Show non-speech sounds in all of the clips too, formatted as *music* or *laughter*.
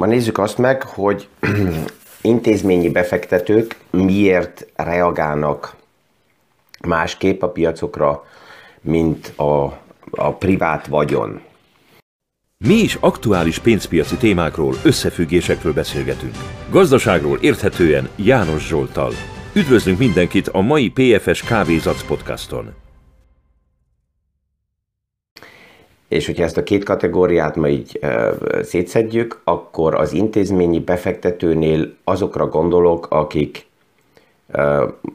Ma nézzük azt meg, hogy *clears throat* intézményi befektetők miért reagálnak másképp a piacokra, mint a, a privát vagyon. Mi is aktuális pénzpiaci témákról, összefüggésekről beszélgetünk. Gazdaságról érthetően János Zsoltal. Üdvözlünk mindenkit a mai PFS Kávézac podcaston. És hogyha ezt a két kategóriát ma így szétszedjük, akkor az intézményi befektetőnél azokra gondolok, akik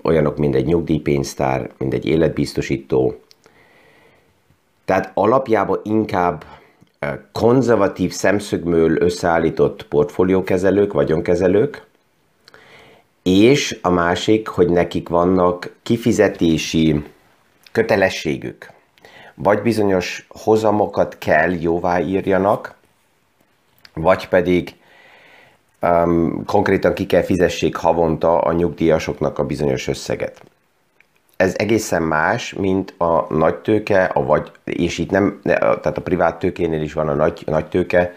olyanok, mint egy nyugdíjpénztár, mint egy életbiztosító. Tehát alapjában inkább konzervatív szemszögmől összeállított portfóliókezelők, vagyonkezelők, és a másik, hogy nekik vannak kifizetési kötelességük, vagy bizonyos hozamokat kell jóvá írjanak, vagy pedig um, konkrétan ki kell fizessék havonta a nyugdíjasoknak a bizonyos összeget ez egészen más, mint a nagy tőke, a vagy, és itt nem, tehát a privát tőkénél is van a nagy, a nagy tőke,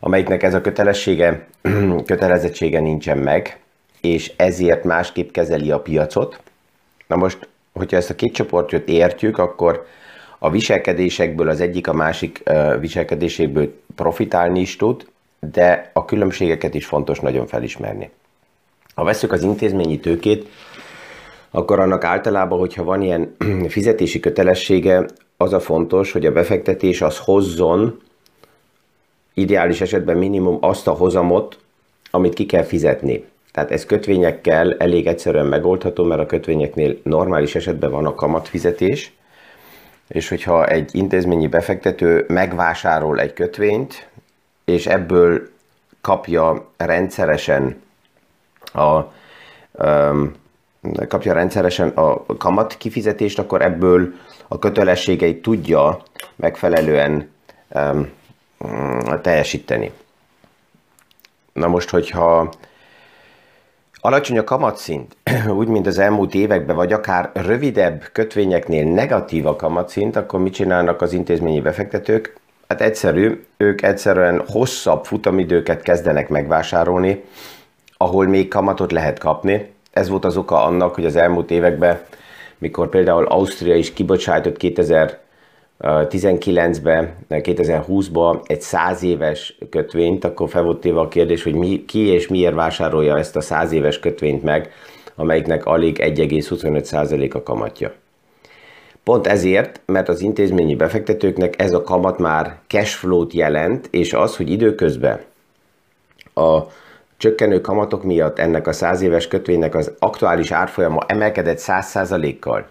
amelyiknek ez a kötelessége, *clears throat* kötelezettsége nincsen meg, és ezért másképp kezeli a piacot. Na most, hogyha ezt a két csoportot értjük, akkor a viselkedésekből az egyik a másik viselkedéséből profitálni is tud, de a különbségeket is fontos nagyon felismerni. Ha veszük az intézményi tőkét, akkor annak általában, hogyha van ilyen *clears throat* fizetési kötelessége, az a fontos, hogy a befektetés az hozzon ideális esetben minimum azt a hozamot, amit ki kell fizetni. Tehát ez kötvényekkel elég egyszerűen megoldható, mert a kötvényeknél normális esetben van a kamatfizetés, és hogyha egy intézményi befektető megvásárol egy kötvényt, és ebből kapja rendszeresen a, kapja rendszeresen a kamat kifizetést, akkor ebből a kötelességeit tudja megfelelően um, teljesíteni. Na most, hogyha alacsony a kamatszint, *clears throat* úgy, mint az elmúlt években, vagy akár rövidebb kötvényeknél negatív a kamatszint, akkor mit csinálnak az intézményi befektetők? Hát egyszerű, ők egyszerűen hosszabb futamidőket kezdenek megvásárolni, ahol még kamatot lehet kapni, ez volt az oka annak, hogy az elmúlt években, mikor például Ausztria is kibocsájtott 2019-ben, 2020-ban egy 100 éves kötvényt, akkor fel volt téve a kérdés, hogy mi, ki és miért vásárolja ezt a 100 éves kötvényt meg, amelyiknek alig 1,25% a kamatja. Pont ezért, mert az intézményi befektetőknek ez a kamat már cashflow-t jelent, és az, hogy időközben a csökkenő kamatok miatt ennek a 100 éves kötvénynek az aktuális árfolyama emelkedett 100%-kal,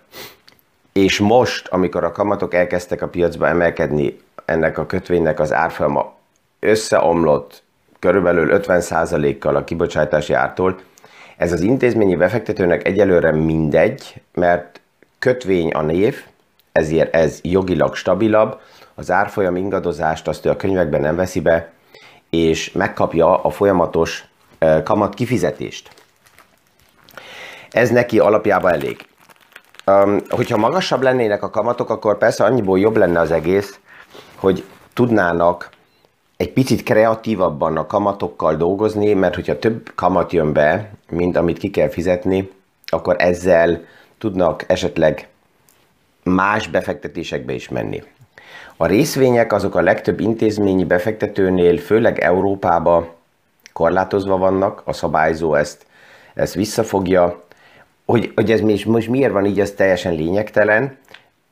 és most, amikor a kamatok elkezdtek a piacba emelkedni, ennek a kötvénynek az árfolyama összeomlott körülbelül 50%-kal a kibocsátási ártól, ez az intézményi befektetőnek egyelőre mindegy, mert kötvény a név, ezért ez jogilag stabilabb, az árfolyam ingadozást azt ő a könyvekben nem veszi be, és megkapja a folyamatos kamat kifizetést. Ez neki alapjában elég. Um, hogyha magasabb lennének a kamatok, akkor persze annyiból jobb lenne az egész, hogy tudnának egy picit kreatívabban a kamatokkal dolgozni, mert hogyha több kamat jön be, mint amit ki kell fizetni, akkor ezzel tudnak esetleg más befektetésekbe is menni. A részvények azok a legtöbb intézményi befektetőnél, főleg Európában korlátozva vannak, a szabályzó ezt, ezt visszafogja. Hogy, hogy ez most, most miért van így, ez teljesen lényegtelen,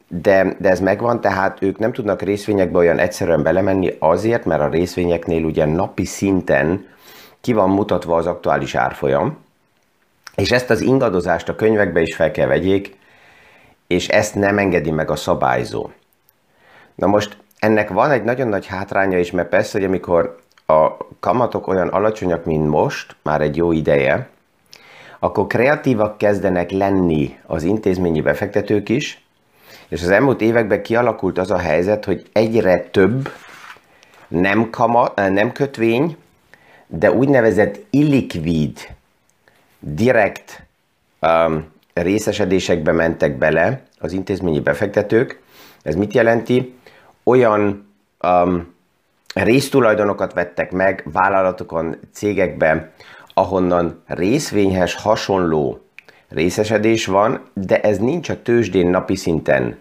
de, de ez megvan, tehát ők nem tudnak részvényekbe olyan egyszerűen belemenni azért, mert a részvényeknél ugye napi szinten ki van mutatva az aktuális árfolyam, és ezt az ingadozást a könyvekbe is fel kell vegyék, és ezt nem engedi meg a szabályzó. Na most ennek van egy nagyon nagy hátránya is, mert persze, hogy amikor a kamatok olyan alacsonyak, mint most, már egy jó ideje, akkor kreatívak kezdenek lenni az intézményi befektetők is, és az elmúlt években kialakult az a helyzet, hogy egyre több nem, kamat, nem kötvény, de úgynevezett illikvid, direkt um, részesedésekbe mentek bele az intézményi befektetők. Ez mit jelenti? Olyan um, résztulajdonokat vettek meg vállalatokon, cégekben, ahonnan részvényhez hasonló részesedés van, de ez nincs a tőzsdén napi szinten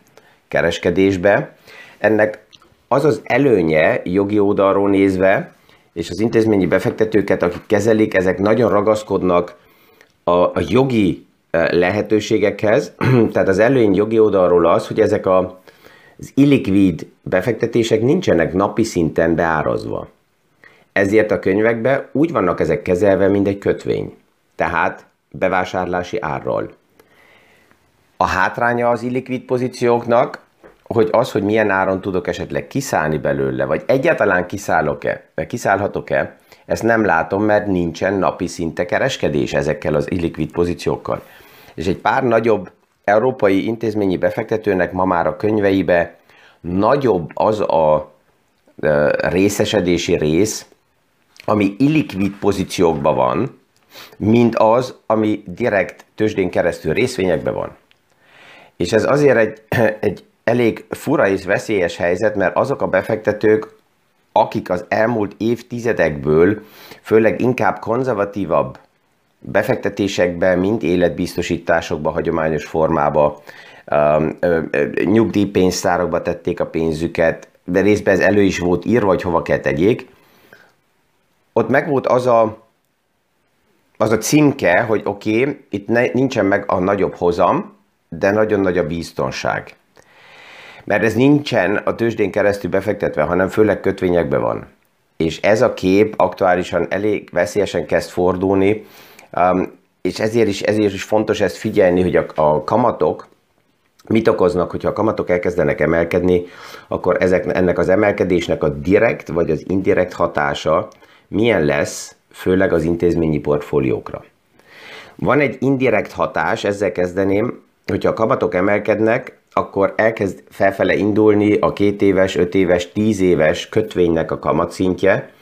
kereskedésbe. Ennek az az előnye jogi oldalról nézve, és az intézményi befektetőket, akik kezelik, ezek nagyon ragaszkodnak a, a jogi eh, lehetőségekhez. *clears throat* Tehát az előny jogi oldalról az, hogy ezek a, az illikvid befektetések nincsenek napi szinten beárazva. Ezért a könyvekben úgy vannak ezek kezelve, mint egy kötvény. Tehát bevásárlási árral. A hátránya az illikvid pozícióknak, hogy az, hogy milyen áron tudok esetleg kiszállni belőle, vagy egyáltalán kiszállok-e, kiszállhatok-e, ezt nem látom, mert nincsen napi szinte kereskedés ezekkel az illikvid pozíciókkal. És egy pár nagyobb európai intézményi befektetőnek ma már a könyveibe nagyobb az a részesedési rész, ami illikvid pozíciókban van, mint az, ami direkt tőzsdén keresztül részvényekben van. És ez azért egy, *clears throat* egy elég fura és veszélyes helyzet, mert azok a befektetők, akik az elmúlt évtizedekből főleg inkább konzervatívabb befektetésekbe, mint életbiztosításokba, hagyományos formába, um, nyugdíjpénztárokba tették a pénzüket, de részben ez elő is volt írva, hogy hova kell tegyék. Ott meg volt az a, az a címke, hogy oké, okay, itt ne, nincsen meg a nagyobb hozam, de nagyon nagy a biztonság. Mert ez nincsen a tőzsdén keresztül befektetve, hanem főleg kötvényekben van. És ez a kép aktuálisan elég veszélyesen kezd fordulni, um, és ezért is, ezért is fontos ezt figyelni, hogy a, a kamatok mit okoznak, hogyha a kamatok elkezdenek emelkedni, akkor ezek, ennek az emelkedésnek a direkt vagy az indirekt hatása milyen lesz, főleg az intézményi portfóliókra. Van egy indirekt hatás, ezzel kezdeném, hogyha a kamatok emelkednek, akkor elkezd felfele indulni a két éves, öt éves, tíz éves kötvénynek a kamatszintje,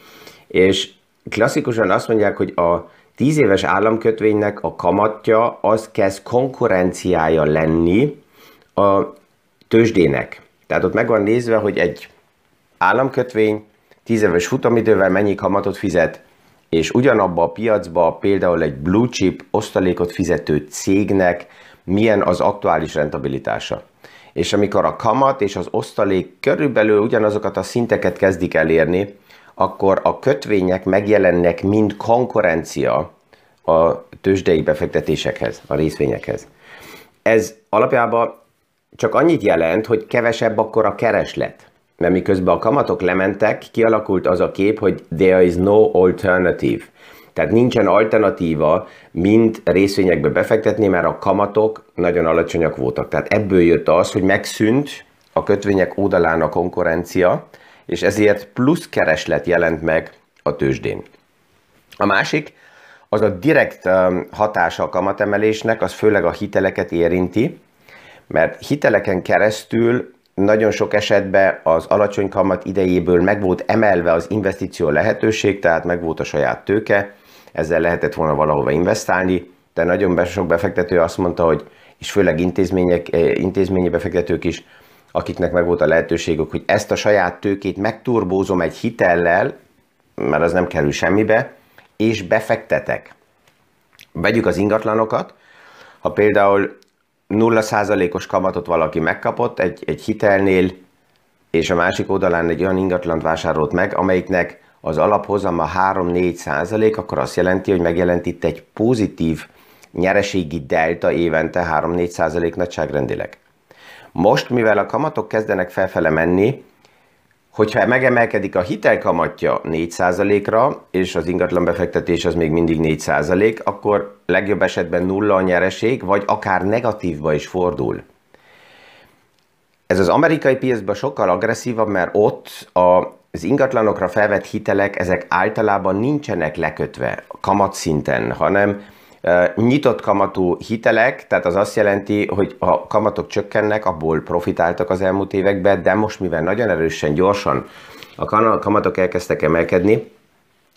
és klasszikusan azt mondják, hogy a tíz éves államkötvénynek a kamatja az kezd konkurenciája lenni a tőzsdének. Tehát ott meg van nézve, hogy egy államkötvény tíz éves futamidővel mennyi kamatot fizet, és ugyanabba a piacba például egy blue chip osztalékot fizető cégnek milyen az aktuális rentabilitása és amikor a kamat és az osztalék körülbelül ugyanazokat a szinteket kezdik elérni, akkor a kötvények megjelennek mind konkurencia a tőzsdei befektetésekhez, a részvényekhez. Ez alapjában csak annyit jelent, hogy kevesebb akkor a kereslet. Mert miközben a kamatok lementek, kialakult az a kép, hogy there is no alternative. Tehát nincsen alternatíva, mint részvényekbe befektetni, mert a kamatok nagyon alacsonyak voltak. Tehát ebből jött az, hogy megszűnt a kötvények oldalán a konkurencia, és ezért plusz kereslet jelent meg a tőzsdén. A másik, az a direkt um, hatása a kamatemelésnek, az főleg a hiteleket érinti, mert hiteleken keresztül nagyon sok esetben az alacsony kamat idejéből meg volt emelve az investíció lehetőség, tehát meg volt a saját tőke, ezzel lehetett volna valahova investálni, de nagyon sok befektető azt mondta, hogy és főleg intézmények, eh, intézményi befektetők is, akiknek meg volt a lehetőségük, hogy ezt a saját tőkét megturbózom egy hitellel, mert az nem kerül semmibe, és befektetek. Vegyük az ingatlanokat, ha például 0%-os kamatot valaki megkapott egy, egy hitelnél, és a másik oldalán egy olyan ingatlant vásárolt meg, amelyiknek az alaphozama 3-4 százalék, akkor azt jelenti, hogy megjelent itt egy pozitív nyereségi delta évente 3-4 százalék nagyságrendileg. Most, mivel a kamatok kezdenek felfele menni, hogyha megemelkedik a hitelkamatja 4%-ra, és az ingatlan befektetés az még mindig 4%, akkor legjobb esetben nulla a nyereség, vagy akár negatívba is fordul. Ez az amerikai piacban sokkal agresszívabb, mert ott az ingatlanokra felvett hitelek, ezek általában nincsenek lekötve kamatszinten, hanem nyitott kamatú hitelek, tehát az azt jelenti, hogy a kamatok csökkennek, abból profitáltak az elmúlt években, de most mivel nagyon erősen, gyorsan a kamatok elkezdtek emelkedni,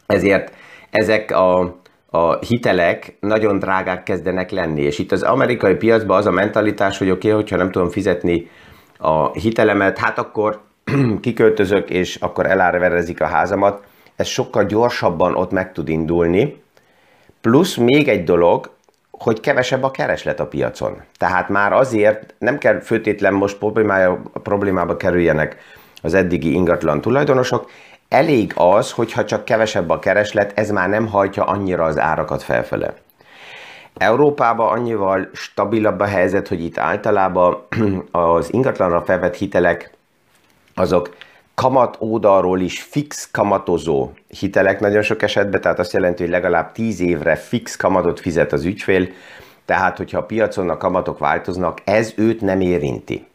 ezért ezek a, a hitelek nagyon drágák kezdenek lenni. És itt az amerikai piacban az a mentalitás, hogy oké, okay, hogyha nem tudom fizetni a hitelemet, hát akkor *clears throat* kiköltözök, és akkor elárverezik a házamat, ez sokkal gyorsabban ott meg tud indulni. Plusz még egy dolog, hogy kevesebb a kereslet a piacon. Tehát már azért nem kell főtétlen most problémába kerüljenek az eddigi ingatlan tulajdonosok, elég az, hogyha csak kevesebb a kereslet, ez már nem hajtja annyira az árakat felfele. Európában annyival stabilabb a helyzet, hogy itt általában *clears throat* az ingatlanra felvett hitelek azok kamat oldalról is fix kamatozó hitelek nagyon sok esetben, tehát azt jelenti, hogy legalább 10 évre fix kamatot fizet az ügyfél, tehát hogyha a piacon a kamatok változnak, ez őt nem érinti.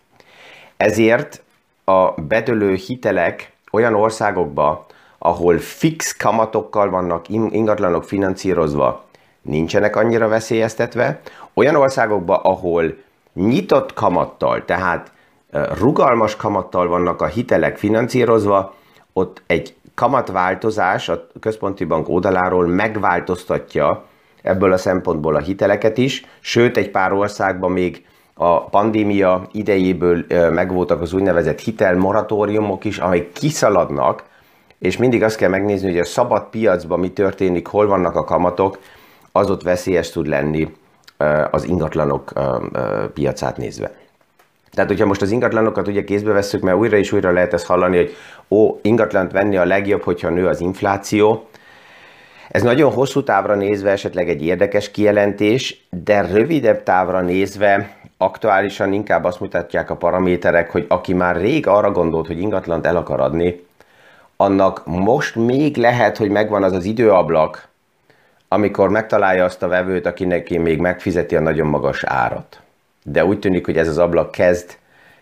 Ezért a bedölő hitelek olyan országokba, ahol fix kamatokkal vannak ingatlanok finanszírozva, nincsenek annyira veszélyeztetve. Olyan országokban, ahol nyitott kamattal, tehát rugalmas kamattal vannak a hitelek finanszírozva, ott egy kamatváltozás a központi bank oldaláról megváltoztatja ebből a szempontból a hiteleket is, sőt egy pár országban még a pandémia idejéből megvoltak az úgynevezett hitelmoratóriumok is, amelyek kiszaladnak, és mindig azt kell megnézni, hogy a szabad piacban mi történik, hol vannak a kamatok, az ott veszélyes tud lenni az ingatlanok piacát nézve. Tehát, hogyha most az ingatlanokat ugye kézbe veszük, mert újra és újra lehet ezt hallani, hogy ó, ingatlant venni a legjobb, hogyha nő az infláció. Ez nagyon hosszú távra nézve esetleg egy érdekes kijelentés, de rövidebb távra nézve aktuálisan inkább azt mutatják a paraméterek, hogy aki már rég arra gondolt, hogy ingatlant el akar adni, annak most még lehet, hogy megvan az az időablak, amikor megtalálja azt a vevőt, akinek még megfizeti a nagyon magas árat de úgy tűnik, hogy ez az ablak kezd,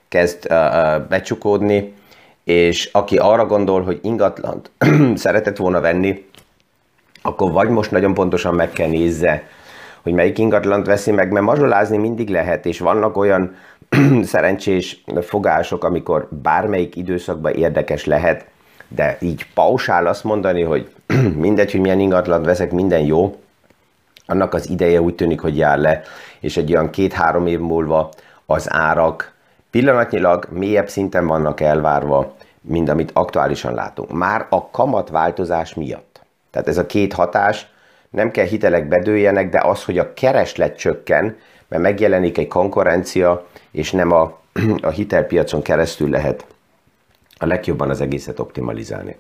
kezd becsukódni, és aki arra gondol, hogy ingatlant *clears throat* szeretett volna venni, akkor vagy most nagyon pontosan meg kell nézze, hogy melyik ingatlant veszi meg, mert mazsolázni mindig lehet, és vannak olyan *clears throat* szerencsés fogások, amikor bármelyik időszakban érdekes lehet, de így pausál azt mondani, hogy *clears throat* mindegy, hogy milyen ingatlant veszek, minden jó, annak az ideje úgy tűnik, hogy jár le, és egy olyan két-három év múlva az árak pillanatnyilag mélyebb szinten vannak elvárva, mint amit aktuálisan látunk. Már a kamatváltozás miatt. Tehát ez a két hatás, nem kell hitelek bedőljenek, de az, hogy a kereslet csökken, mert megjelenik egy konkurencia, és nem a, *clears throat* a hitelpiacon keresztül lehet a legjobban az egészet optimalizálni.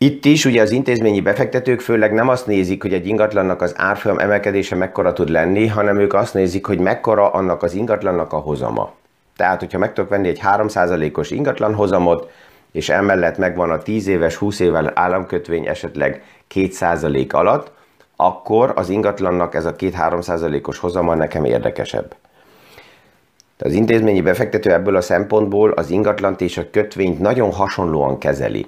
Itt is ugye az intézményi befektetők főleg nem azt nézik, hogy egy ingatlannak az árfolyam emelkedése mekkora tud lenni, hanem ők azt nézik, hogy mekkora annak az ingatlannak a hozama. Tehát, hogyha meg tudok venni egy 3%-os ingatlan hozamot, és emellett megvan a 10 éves, 20 éves államkötvény esetleg 2% alatt, akkor az ingatlannak ez a 2-3%-os hozama nekem érdekesebb. De az intézményi befektető ebből a szempontból az ingatlant és a kötvényt nagyon hasonlóan kezeli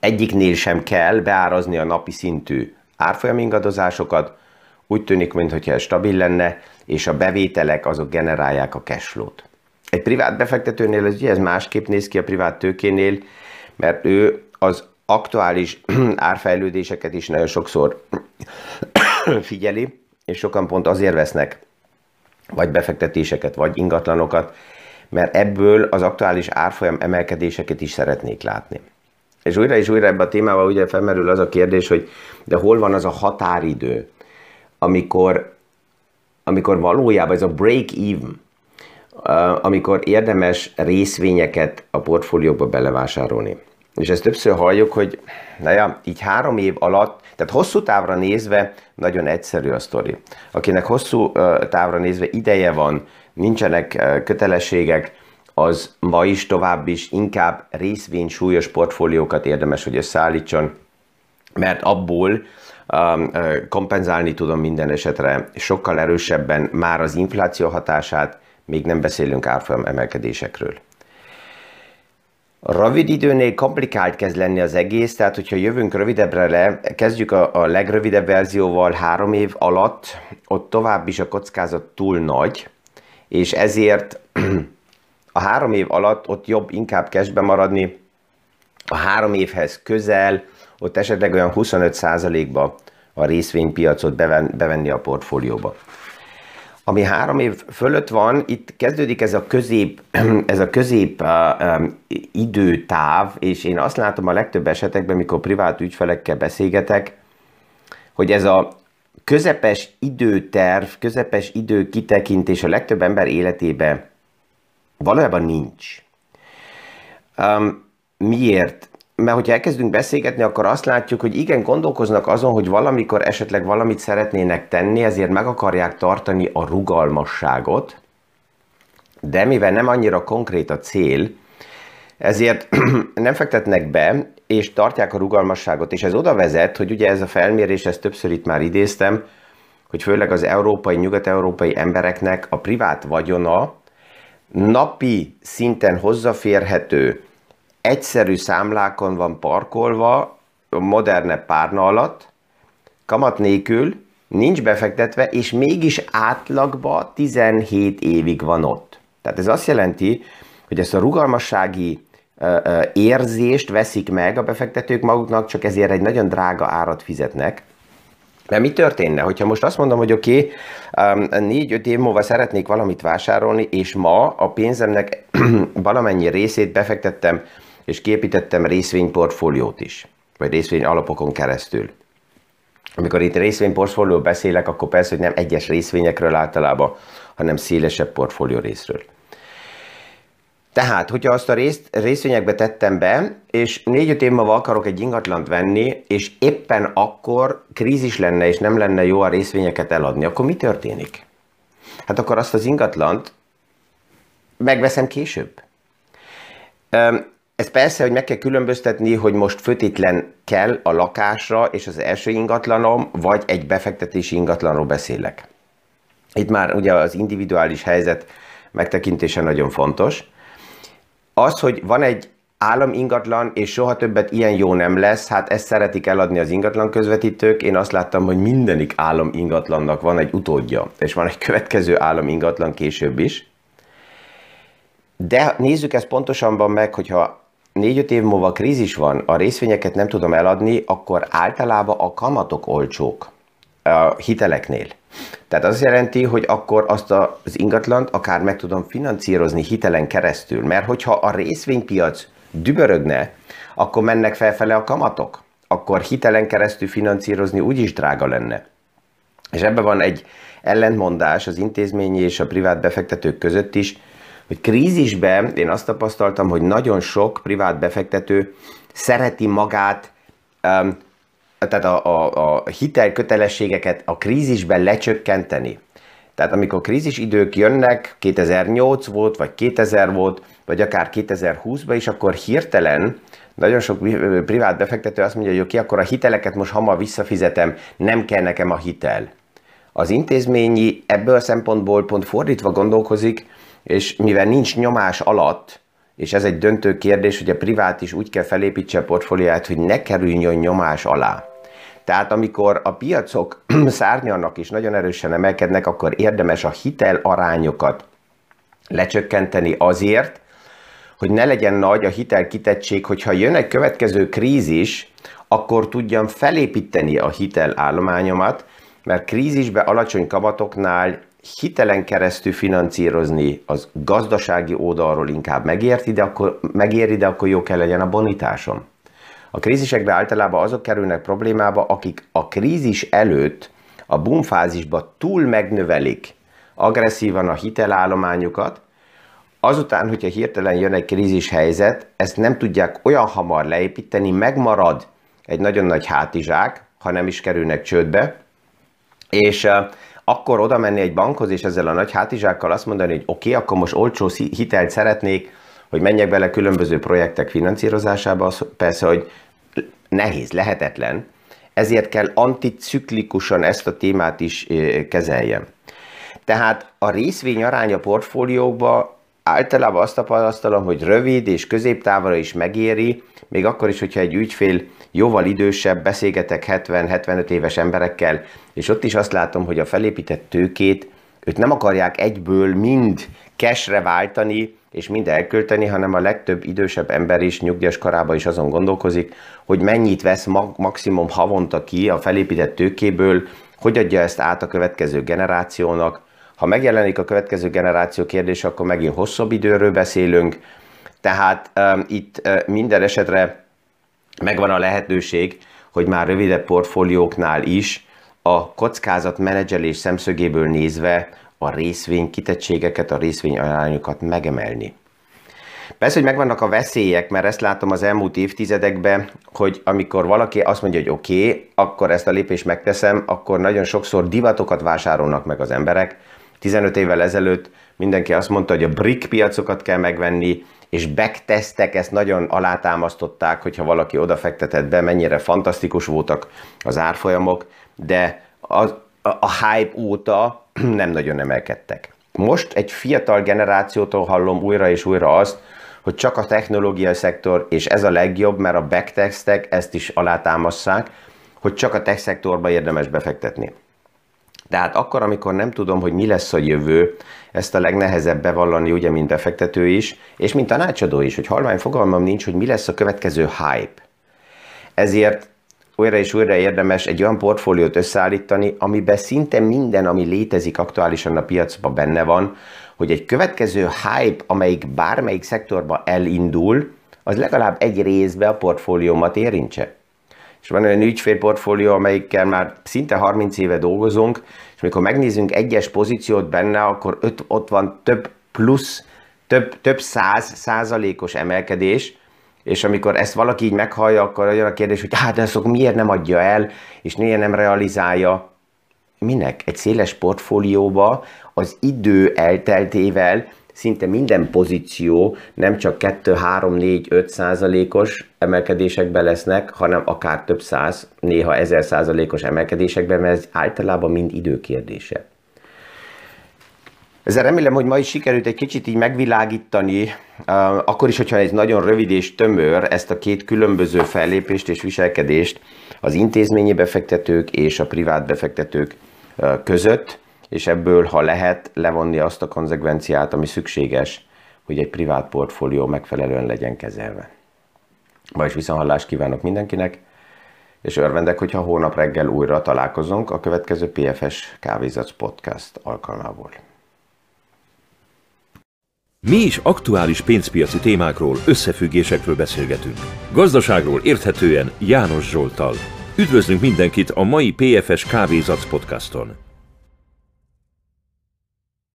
egyiknél sem kell beárazni a napi szintű árfolyam ingadozásokat, úgy tűnik, mintha ez stabil lenne, és a bevételek azok generálják a cashflow-t. Egy privát befektetőnél ez, ugye ez másképp néz ki a privát tőkénél, mert ő az aktuális *clears throat* árfejlődéseket is nagyon sokszor *clears throat* figyeli, és sokan pont azért vesznek vagy befektetéseket, vagy ingatlanokat, mert ebből az aktuális árfolyam emelkedéseket is szeretnék látni. És újra és újra ebbe a témával ugye felmerül az a kérdés, hogy de hol van az a határidő, amikor, amikor valójában ez a break-even, amikor érdemes részvényeket a portfólióba belevásárolni. És ezt többször halljuk, hogy naja, így három év alatt, tehát hosszú távra nézve nagyon egyszerű a sztori. Akinek hosszú távra nézve ideje van, nincsenek kötelességek, az ma is tovább is inkább részvény súlyos portfóliókat érdemes, hogy összeállítson, mert abból um, kompenzálni tudom minden esetre sokkal erősebben már az infláció hatását, még nem beszélünk árfolyam emelkedésekről. Rövid időnél komplikált kezd lenni az egész, tehát hogyha jövünk rövidebbre le, kezdjük a, a legrövidebb verzióval három év alatt, ott tovább is a kockázat túl nagy, és ezért a három év alatt ott jobb inkább cashbe maradni, a három évhez közel, ott esetleg olyan 25%-ba a részvénypiacot bevenni a portfólióba. ami három év fölött van, itt kezdődik ez a közép, *clears throat* ez a közép időtáv, és én azt látom a legtöbb esetekben, mikor privát ügyfelekkel beszélgetek, hogy ez a közepes időterv, közepes idő kitekintés a legtöbb ember életében valójában nincs. Um, miért? Mert hogyha elkezdünk beszélgetni, akkor azt látjuk, hogy igen, gondolkoznak azon, hogy valamikor esetleg valamit szeretnének tenni, ezért meg akarják tartani a rugalmasságot, de mivel nem annyira konkrét a cél, ezért *clears throat* nem fektetnek be, és tartják a rugalmasságot, és ez oda vezet, hogy ugye ez a felmérés, ezt többször itt már idéztem, hogy főleg az európai, nyugat-európai embereknek a privát vagyona napi szinten hozzáférhető, egyszerű számlákon van parkolva, modernebb párna alatt, kamat nélkül, nincs befektetve, és mégis átlagban 17 évig van ott. Tehát ez azt jelenti, hogy ezt a rugalmassági érzést veszik meg a befektetők maguknak, csak ezért egy nagyon drága árat fizetnek. Mert mi történne, hogyha most azt mondom, hogy oké, okay, négy-öt év múlva szeretnék valamit vásárolni, és ma a pénzemnek *clears throat* valamennyi részét befektettem, és képítettem részvényportfóliót is, vagy részvény alapokon keresztül. Amikor itt részvényportfólió beszélek, akkor persze, hogy nem egyes részvényekről általában, hanem szélesebb portfólió részről. Tehát, hogyha azt a részt, részvényekbe tettem be, és négy-öt év múlva akarok egy ingatlant venni, és éppen akkor krízis lenne, és nem lenne jó a részvényeket eladni, akkor mi történik? Hát akkor azt az ingatlant megveszem később. Ez persze, hogy meg kell különböztetni, hogy most fötétlen kell a lakásra és az első ingatlanom, vagy egy befektetési ingatlanról beszélek. Itt már ugye az individuális helyzet megtekintése nagyon fontos. Az, hogy van egy állam ingatlan, és soha többet ilyen jó nem lesz, hát ezt szeretik eladni az ingatlan közvetítők. Én azt láttam, hogy mindenik állam ingatlannak van egy utódja, és van egy következő állam ingatlan később is. De nézzük ezt pontosabban meg, hogyha négy-öt év múlva krízis van, a részvényeket nem tudom eladni, akkor általában a kamatok olcsók a hiteleknél. Tehát az jelenti, hogy akkor azt az ingatlant akár meg tudom finanszírozni hitelen keresztül, mert hogyha a részvénypiac dübörögne, akkor mennek felfele a kamatok, akkor hitelen keresztül finanszírozni úgyis drága lenne. És ebben van egy ellentmondás az intézményi és a privát befektetők között is, hogy krízisben én azt tapasztaltam, hogy nagyon sok privát befektető szereti magát, um, tehát a, a, a hitelkötelességeket a krízisben lecsökkenteni. Tehát amikor krízis idők jönnek, 2008 volt, vagy 2000 volt, vagy akár 2020-ban is, akkor hirtelen nagyon sok privát befektető azt mondja, hogy oké, akkor a hiteleket most hamar visszafizetem, nem kell nekem a hitel. Az intézményi ebből a szempontból pont fordítva gondolkozik, és mivel nincs nyomás alatt, és ez egy döntő kérdés, hogy a privát is úgy kell felépítse a portfóliát, hogy ne kerüljön nyomás alá. Tehát amikor a piacok *clears throat* szárnyalnak és nagyon erősen emelkednek, akkor érdemes a hitel arányokat lecsökkenteni azért, hogy ne legyen nagy a hitel kitettség, hogyha jön egy következő krízis, akkor tudjam felépíteni a hitelállományomat, mert krízisbe alacsony kamatoknál hitelen keresztül finanszírozni az gazdasági oldalról inkább megérti, de akkor, megéri, de akkor jó kell legyen a bonitásom. A krízisekbe általában azok kerülnek problémába, akik a krízis előtt a boomfázisba túl megnövelik agresszívan a hitelállományukat, azután, hogyha hirtelen jön egy krízis helyzet, ezt nem tudják olyan hamar leépíteni, megmarad egy nagyon nagy hátizsák, ha nem is kerülnek csődbe, és akkor oda menni egy bankhoz, és ezzel a nagy hátizsákkal azt mondani, hogy oké, okay, akkor most olcsó hitelt szeretnék, hogy menjek bele különböző projektek finanszírozásába, az persze, hogy nehéz, lehetetlen, ezért kell anticiklikusan ezt a témát is kezeljem. Tehát a részvény aránya portfóliókba általában azt tapasztalom, hogy rövid és középtávra is megéri, még akkor is, hogyha egy ügyfél jóval idősebb, beszélgetek 70-75 éves emberekkel, és ott is azt látom, hogy a felépített tőkét, őt nem akarják egyből mind cashre váltani, és mind elkölteni, hanem a legtöbb idősebb ember is nyugdíjas korában is azon gondolkozik, hogy mennyit vesz maximum havonta ki a felépített tőkéből, hogy adja ezt át a következő generációnak, Ha megjelenik a következő generáció kérdése, akkor megint hosszabb időről beszélünk. Tehát um, itt uh, minden esetre megvan a lehetőség, hogy már rövidebb portfólióknál is a kockázat menedzselés szemszögéből nézve a részvény kitettségeket, a részvény arányokat megemelni. Persze, hogy megvannak a veszélyek, mert ezt látom az elmúlt évtizedekben, hogy amikor valaki azt mondja, hogy oké, okay, akkor ezt a lépést megteszem, akkor nagyon sokszor divatokat vásárolnak meg az emberek. 15 évvel ezelőtt mindenki azt mondta, hogy a brick piacokat kell megvenni, és backtestek ezt nagyon alátámasztották, hogyha valaki odafektetett be, mennyire fantasztikus voltak az árfolyamok, de a, a, a hype óta *clears throat* nem nagyon emelkedtek. Most egy fiatal generációtól hallom újra és újra azt, hogy csak a technológiai szektor, és ez a legjobb, mert a backtestek ezt is alátámasszák, hogy csak a tech szektorba érdemes befektetni. Tehát akkor, amikor nem tudom, hogy mi lesz a jövő, ezt a legnehezebb bevallani, ugye, mint befektető is, és mint tanácsadó is, hogy halvány fogalmam nincs, hogy mi lesz a következő hype. Ezért újra és újra érdemes egy olyan portfóliót összeállítani, amiben szinte minden, ami létezik aktuálisan a piacban benne van, hogy egy következő hype, amelyik bármelyik szektorba elindul, az legalább egy részbe a portfóliómat érintse. És van olyan ügyfélportfólió, amelyikkel már szinte 30 éve dolgozunk, és amikor megnézzünk egyes pozíciót benne, akkor öt, ott van több plusz, több, több száz százalékos emelkedés, és amikor ezt valaki így meghallja, akkor olyan a kérdés, hogy hát ezt miért nem adja el, és miért nem realizálja. Minek? Egy széles portfólióba az idő elteltével szinte minden pozíció nem csak 2, 3, 4, 5 százalékos emelkedésekben lesznek, hanem akár több száz, néha ezer százalékos emelkedésekben, mert ez általában mind időkérdése. Ezzel remélem, hogy ma is sikerült egy kicsit így megvilágítani, akkor is, hogyha ez nagyon rövid és tömör, ezt a két különböző fellépést és viselkedést az intézményi befektetők és a privát befektetők között, és ebből, ha lehet, levonni azt a konzekvenciát, ami szükséges, hogy egy privát portfólió megfelelően legyen kezelve. Ma is viszonhallást kívánok mindenkinek, és örvendek, hogyha hónap reggel újra találkozunk a következő PFS Kávézac Podcast alkalmából. Mi is aktuális pénzpiaci témákról, összefüggésekről beszélgetünk. Gazdaságról érthetően János Zsoltal. Üdvözlünk mindenkit a mai PFS Kávézac podcaston!